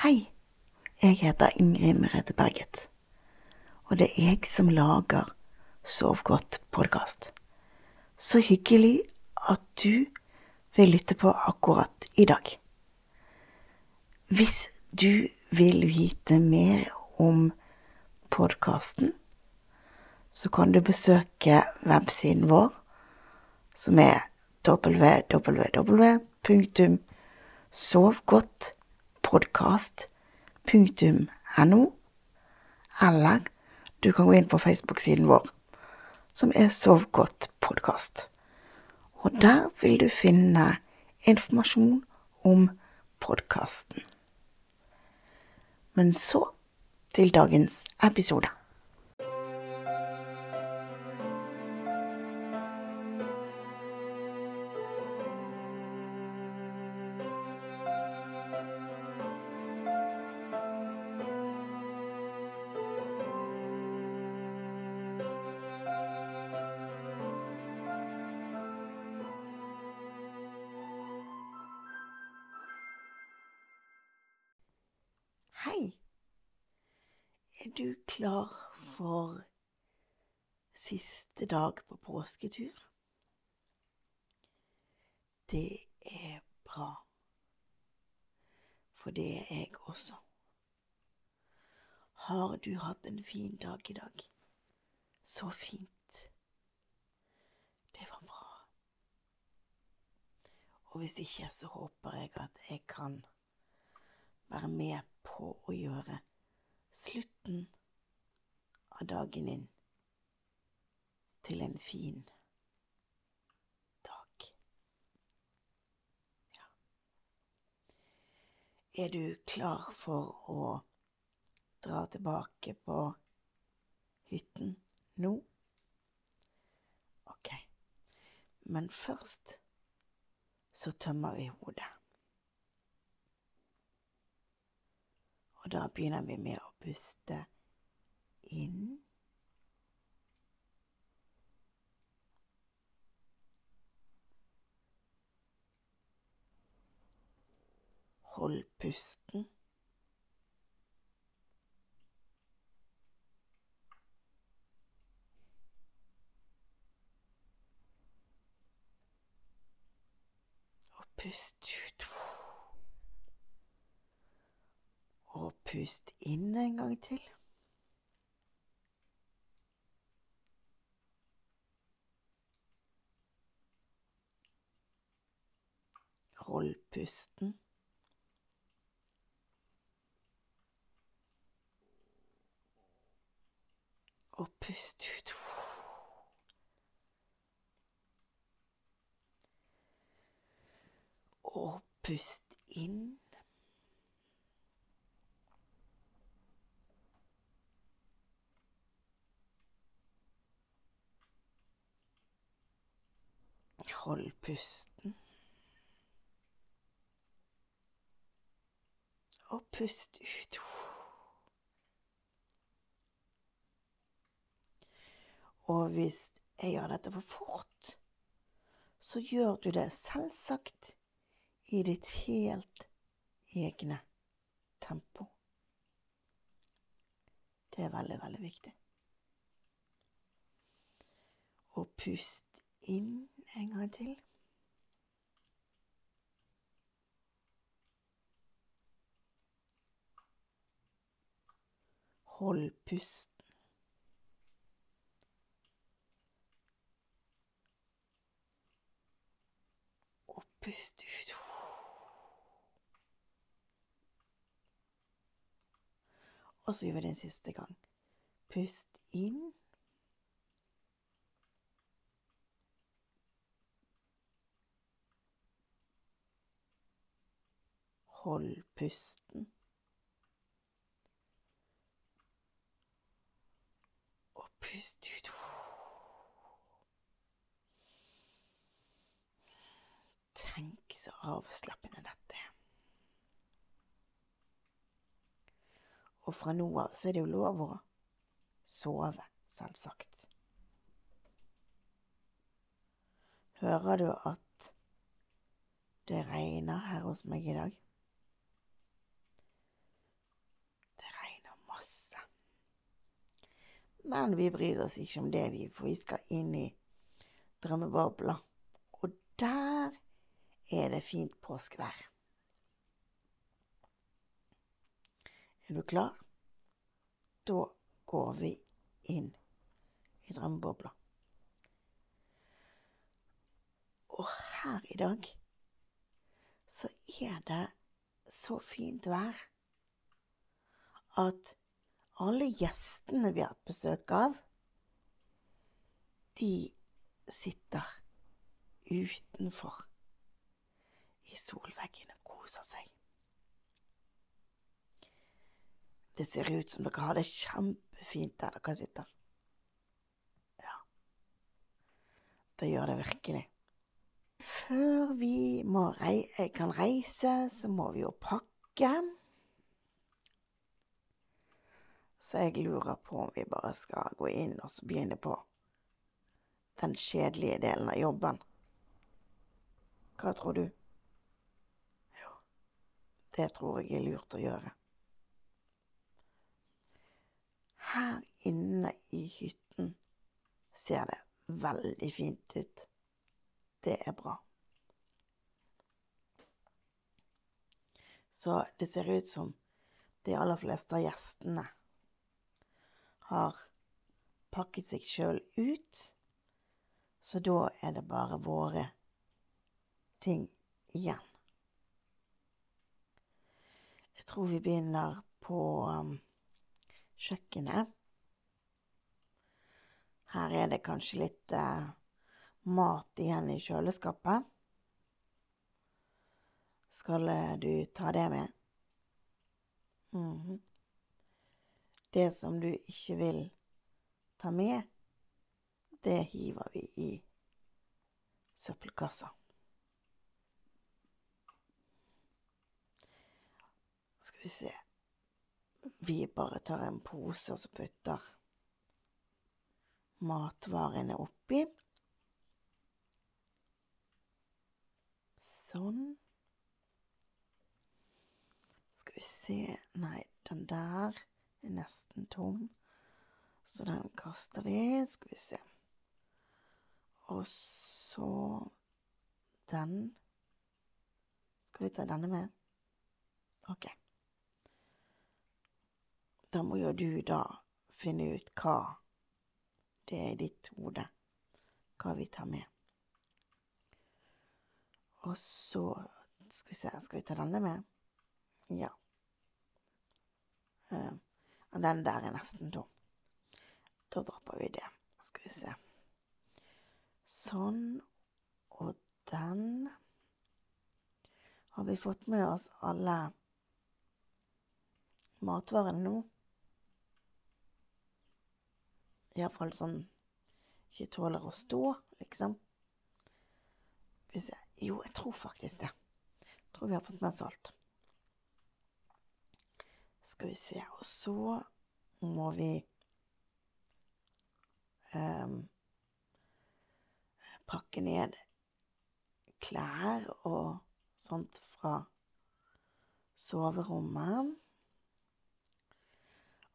Hei, jeg heter Ingrid Merete Berget, og det er jeg som lager Sov godt-podkast. Så hyggelig at du vil lytte på akkurat i dag. Hvis du vil vite mer om podkasten, så kan du besøke websiden vår, som er www.sovgodtpodkast.no, eller du kan gå inn på Facebook-siden vår, som er Sov godt podkast. Og der vil du finne informasjon om podkasten. Men så til dagens episode. Dag på påsketur? Det er bra. For det er jeg også. Har du hatt en fin dag i dag? Så fint. Det var bra. Og hvis ikke, så håper jeg at jeg kan være med på å gjøre slutten av dagen din til en fin dag. Ja. Er du klar for å dra tilbake på hytten nå? Ok, men først så tømmer vi hodet. Og da begynner vi med å puste inn. Hold pusten. Og pust ut. Og pust inn en gang til. Hold pusten. Og pust ut. Og pust inn. Hold pusten. Og pust ut. Og hvis jeg gjør dette for fort, så gjør du det selvsagt i ditt helt egne tempo. Det er veldig, veldig viktig. Og pust inn en gang til. Hold pusten. Og pust ut. Og så gjør vi det en siste gang. Pust inn. Hold pusten. Og pust ut. Tenk så avslappende dette er. Og fra nå av så er det jo lov å sove, selvsagt. Hører du at det regner her hos meg i dag? Det regner masse. Men vi bryr oss ikke om det, vi, for vi skal inn i drømmebobla. Og der er det fint påskevær. Er du klar? Da går vi inn i drømmebobla. Og her i dag så er det så fint vær at alle gjestene vi har hatt besøk av, de sitter utenfor i solveggen og koser seg. Det ser ut som dere har det kjempefint der dere sitter. Ja, det gjør det virkelig. Før vi rei kan reise, så må vi jo pakke. Så jeg lurer på om vi bare skal gå inn og så begynne på den kjedelige delen av jobben. Hva tror du? Det tror jeg er lurt å gjøre. Her inne i hytten ser det veldig fint ut. Det er bra. Så det ser ut som de aller fleste av gjestene har pakket seg sjøl ut. Så da er det bare våre ting igjen. Jeg tror vi begynner på um, kjøkkenet. Her er det kanskje litt eh, mat igjen i kjøleskapet. Skal uh, du ta det med? Mm -hmm. Det som du ikke vil ta med, det hiver vi i søppelkassa. Skal vi se Vi bare tar en pose og så putter matvarene oppi. Sånn. Skal vi se Nei, den der er nesten tom, så den kaster vi. Skal vi se. Og så den. Skal vi ta denne med? Ok. Da må jo du da finne ut hva det er i ditt hode, hva vi tar med. Og så Skal vi se, skal vi ta denne med? Ja. Uh, den der er nesten tom. Da dropper vi det. Skal vi se. Sånn. Og den Har vi fått med oss alle matvarene nå? Iallfall sånn ikke tåler å stå, liksom. Hvis jeg, Jo, jeg tror faktisk det. Jeg tror vi har fått med oss alt. Skal vi se Og så må vi um, pakke ned klær og sånt fra soverommet.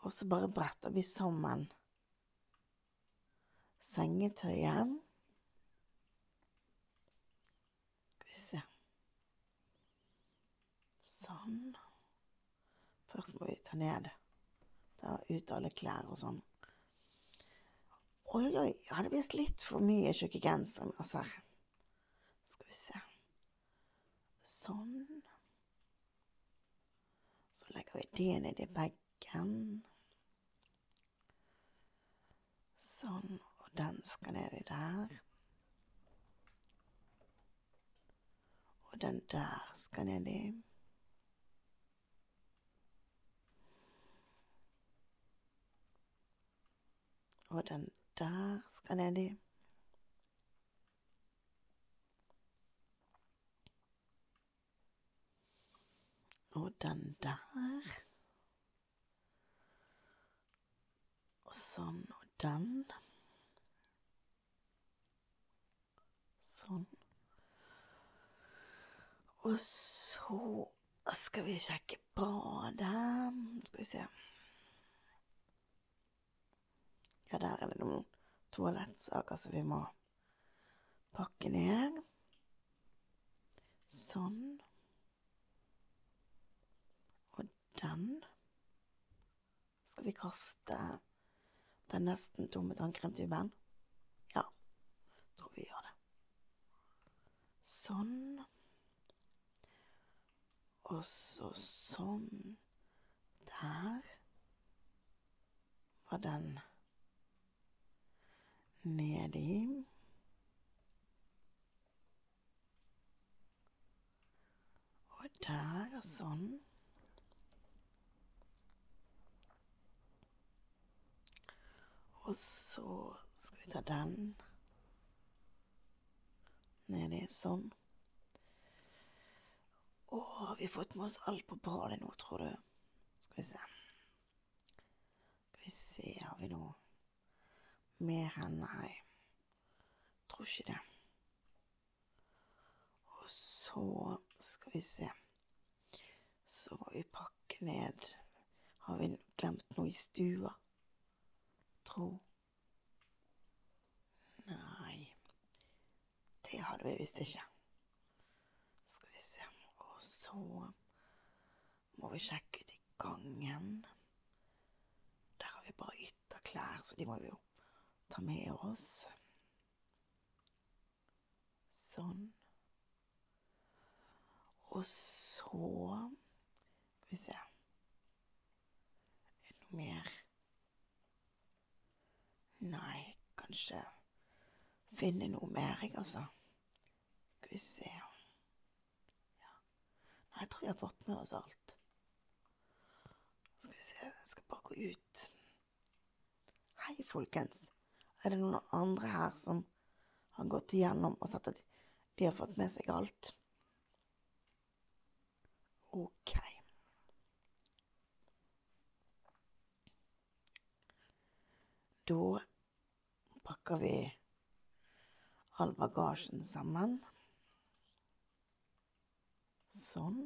Og så bare bretter vi sammen sengetøyet. Skal vi se Sånn. Først må vi ta ned Ta ut alle klær og sånn. Oi, oi, jeg hadde visst litt for mye tjukke gensere med oss her. Skal vi se. Sånn. Så legger vi det ned i bagen. Sånn, og den skal nedi der. Og den der skal nedi. Og den der skal nedi. Og den der. Og sånn og den. Sånn. Og så skal vi sjekke badet. Skal vi se. Ja, der er det noen toalettsaker som vi må pakke ned. Sånn. Og den skal vi kaste den nesten tomme tannkremtuben. Ja, tror vi gjør. Sånn. Og så sånn. Der var den nedi. Og der, og sånn. Og så skal vi ta den nedi, sånn. Å, har vi fått med oss alt på badet nå, tror du? Skal vi se. Skal vi se, har vi noe mer her? Nei. Tror ikke det. Og så skal vi se. Så må vi pakke ned Har vi glemt noe i stua? Tro. Nei. Det hadde vi visst ikke. Skal vi se. Og så må vi sjekke ut i gangen. Der har vi bare ytterklær, så de må vi jo ta med oss. Sånn. Og så Skal vi se Er det noe mer? Nei, kanskje finne noe mer, jeg, altså. Vi se Ja. Nei, jeg tror vi har fått med oss alt. Skal vi se, jeg skal bare gå ut. Hei, folkens. Er det noen andre her som har gått igjennom og sett at de har fått med seg alt? Ok. Da pakker vi all bagasjen sammen. Sånn.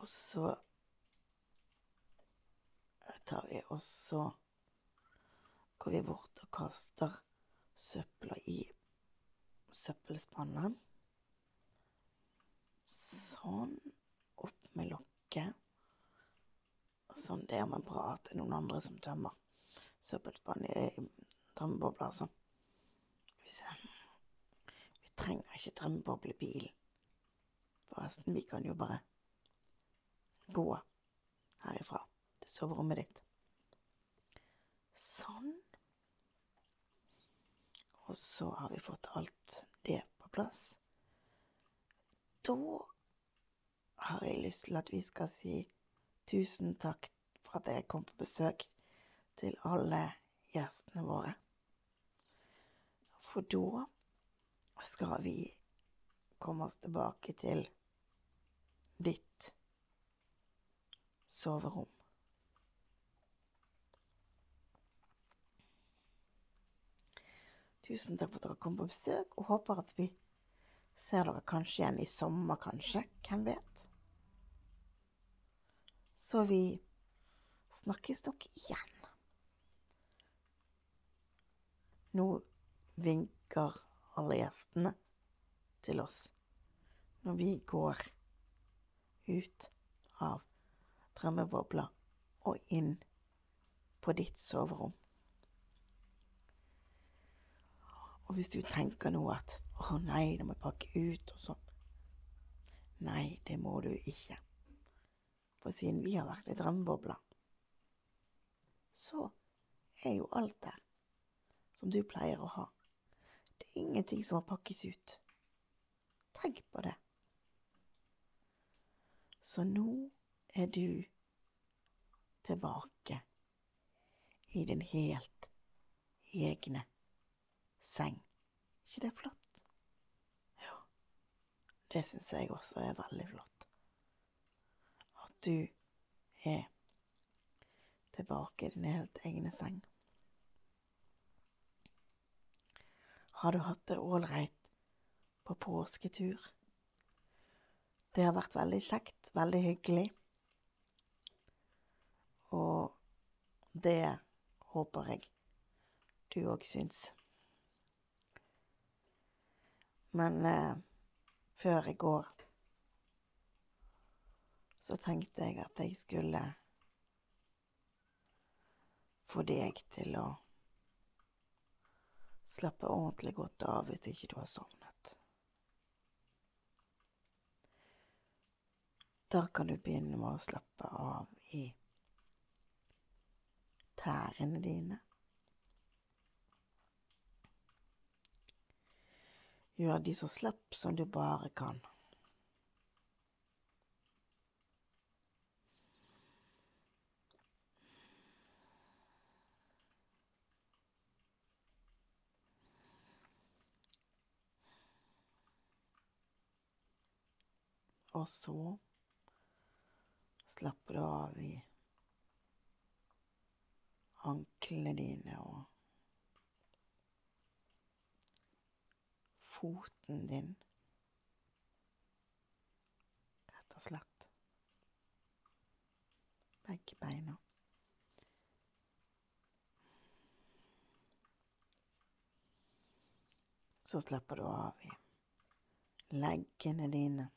Og så tar vi også Går vi bort og kaster søpla i søppelspannet. Sånn. Opp med lokket. Sånn. Det er men bra at det er noen andre som tømmer søppelspannet i tømmebobler, altså. Skal vi se Trenger ikke tømmeboblebil. Forresten, vi kan jo bare gå herifra til soverommet ditt. Sånn. Og så har vi fått alt det på plass. Da har jeg lyst til at vi skal si tusen takk for at jeg kom på besøk til alle gjestene våre. For da skal vi komme oss tilbake til ditt soverom. Tusen takk for at dere kom på besøk, og håper at vi ser dere kanskje igjen i sommer, kanskje. Hvem vet? Så vi snakkes nok igjen. Nå vinker alle gjestene til oss når vi går ut av drømmebobla og inn på ditt soverom. Og hvis du tenker nå at å nei, det må jeg pakke ut, og sånn Nei, det må du ikke. For siden vi har vært i drømmebobla, så er jo alt der som du pleier å ha. Det er ingenting som må pakkes ut. Tenk på det. Så nå er du tilbake i din helt egne seng. ikke det flott? Jo, det syns jeg også er veldig flott. At du er tilbake i din helt egne seng. Har du hatt det ålreit på påsketur? Det har vært veldig kjekt, veldig hyggelig. Og Det håper jeg du òg syns. Men eh, før i går, så tenkte jeg at jeg skulle få deg til å slappe ordentlig godt av hvis ikke du har sovnet. Da kan du begynne med å slappe av i tærne dine. Gjør de så slapp som du bare kan. Og så slapper du av i anklene dine og foten din, rett og slett. Begge beina. Så slapper du av i leggene dine.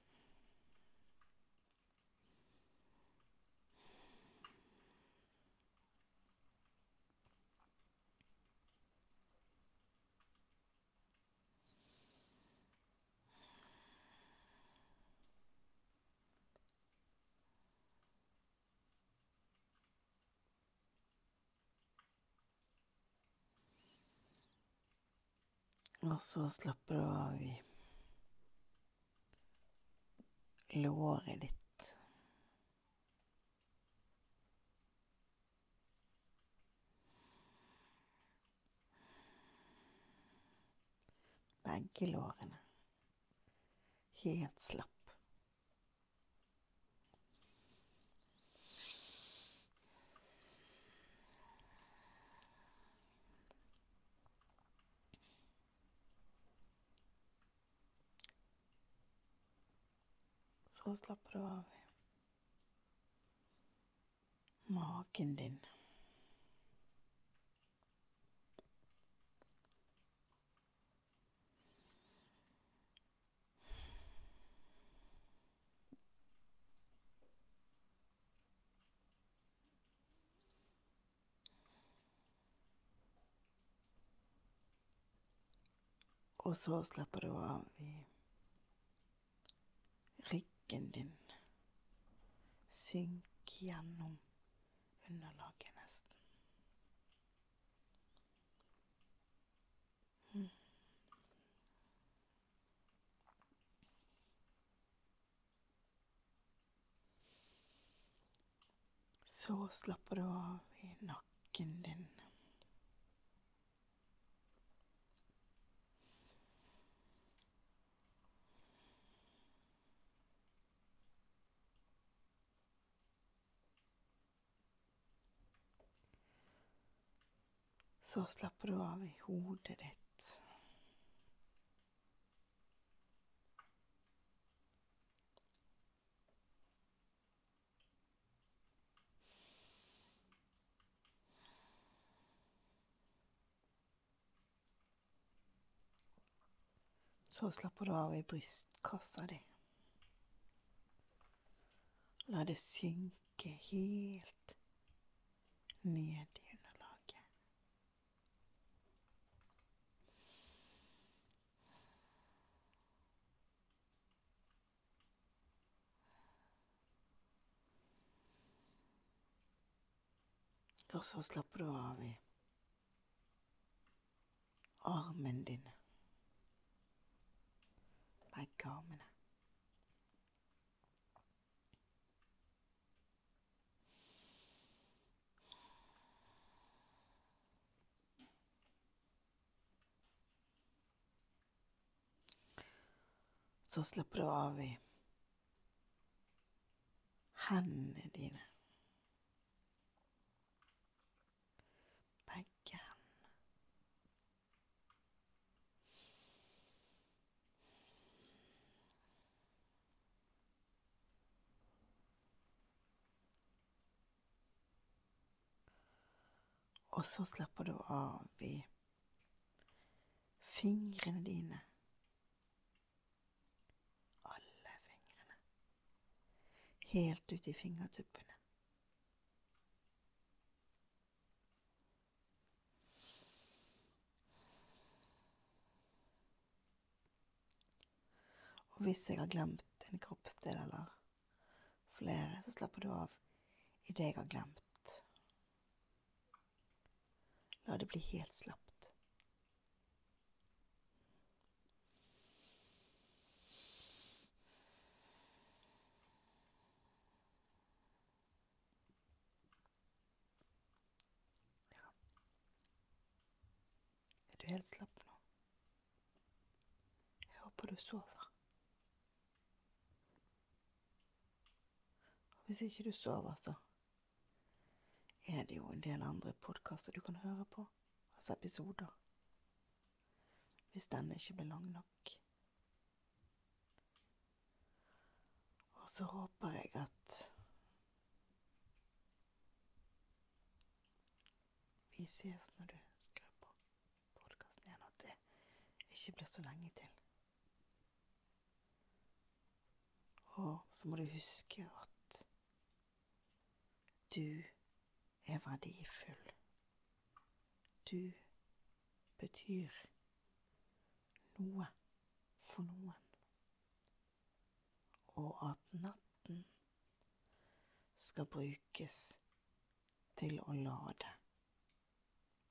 Og så slapper du av i låret ditt. Begge lårene. Helt slapp. Så slapper du av i magen din. Og så slapper du av i ryggen din. Synk gjennom underlaget nesten. Mm. Så slapper du av i nakken din. Så slapper du av i hodet ditt. Så slapper du av i brystkassa di. La det synke helt ned i underlaget. Og så slapper du av i armen din. Begge armene. Så slapper du av i hendene dine. Begge hendene. Og så slapper du av i fingrene dine. Alle fingrene. Helt ut i fingertuppene. Og hvis jeg har glemt en kroppsdel eller flere, så slapper du av i det jeg har glemt. La det bli helt slapt. Ja. Er du helt slapp nå? Jeg håper du sover. Hvis ikke du sover, så er det jo en del andre podkaster du kan høre på, altså episoder. Hvis denne ikke blir lang nok. Og så håper jeg at vi ses når du skrur på podkasten igjen, at det ikke blir så lenge til. Og så må du huske at du er verdifull. Du betyr noe for noen. Og at natten skal brukes til å lade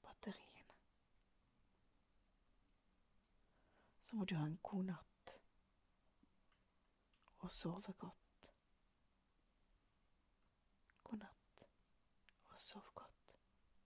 batteriene. Så må du ha en god natt og sove godt.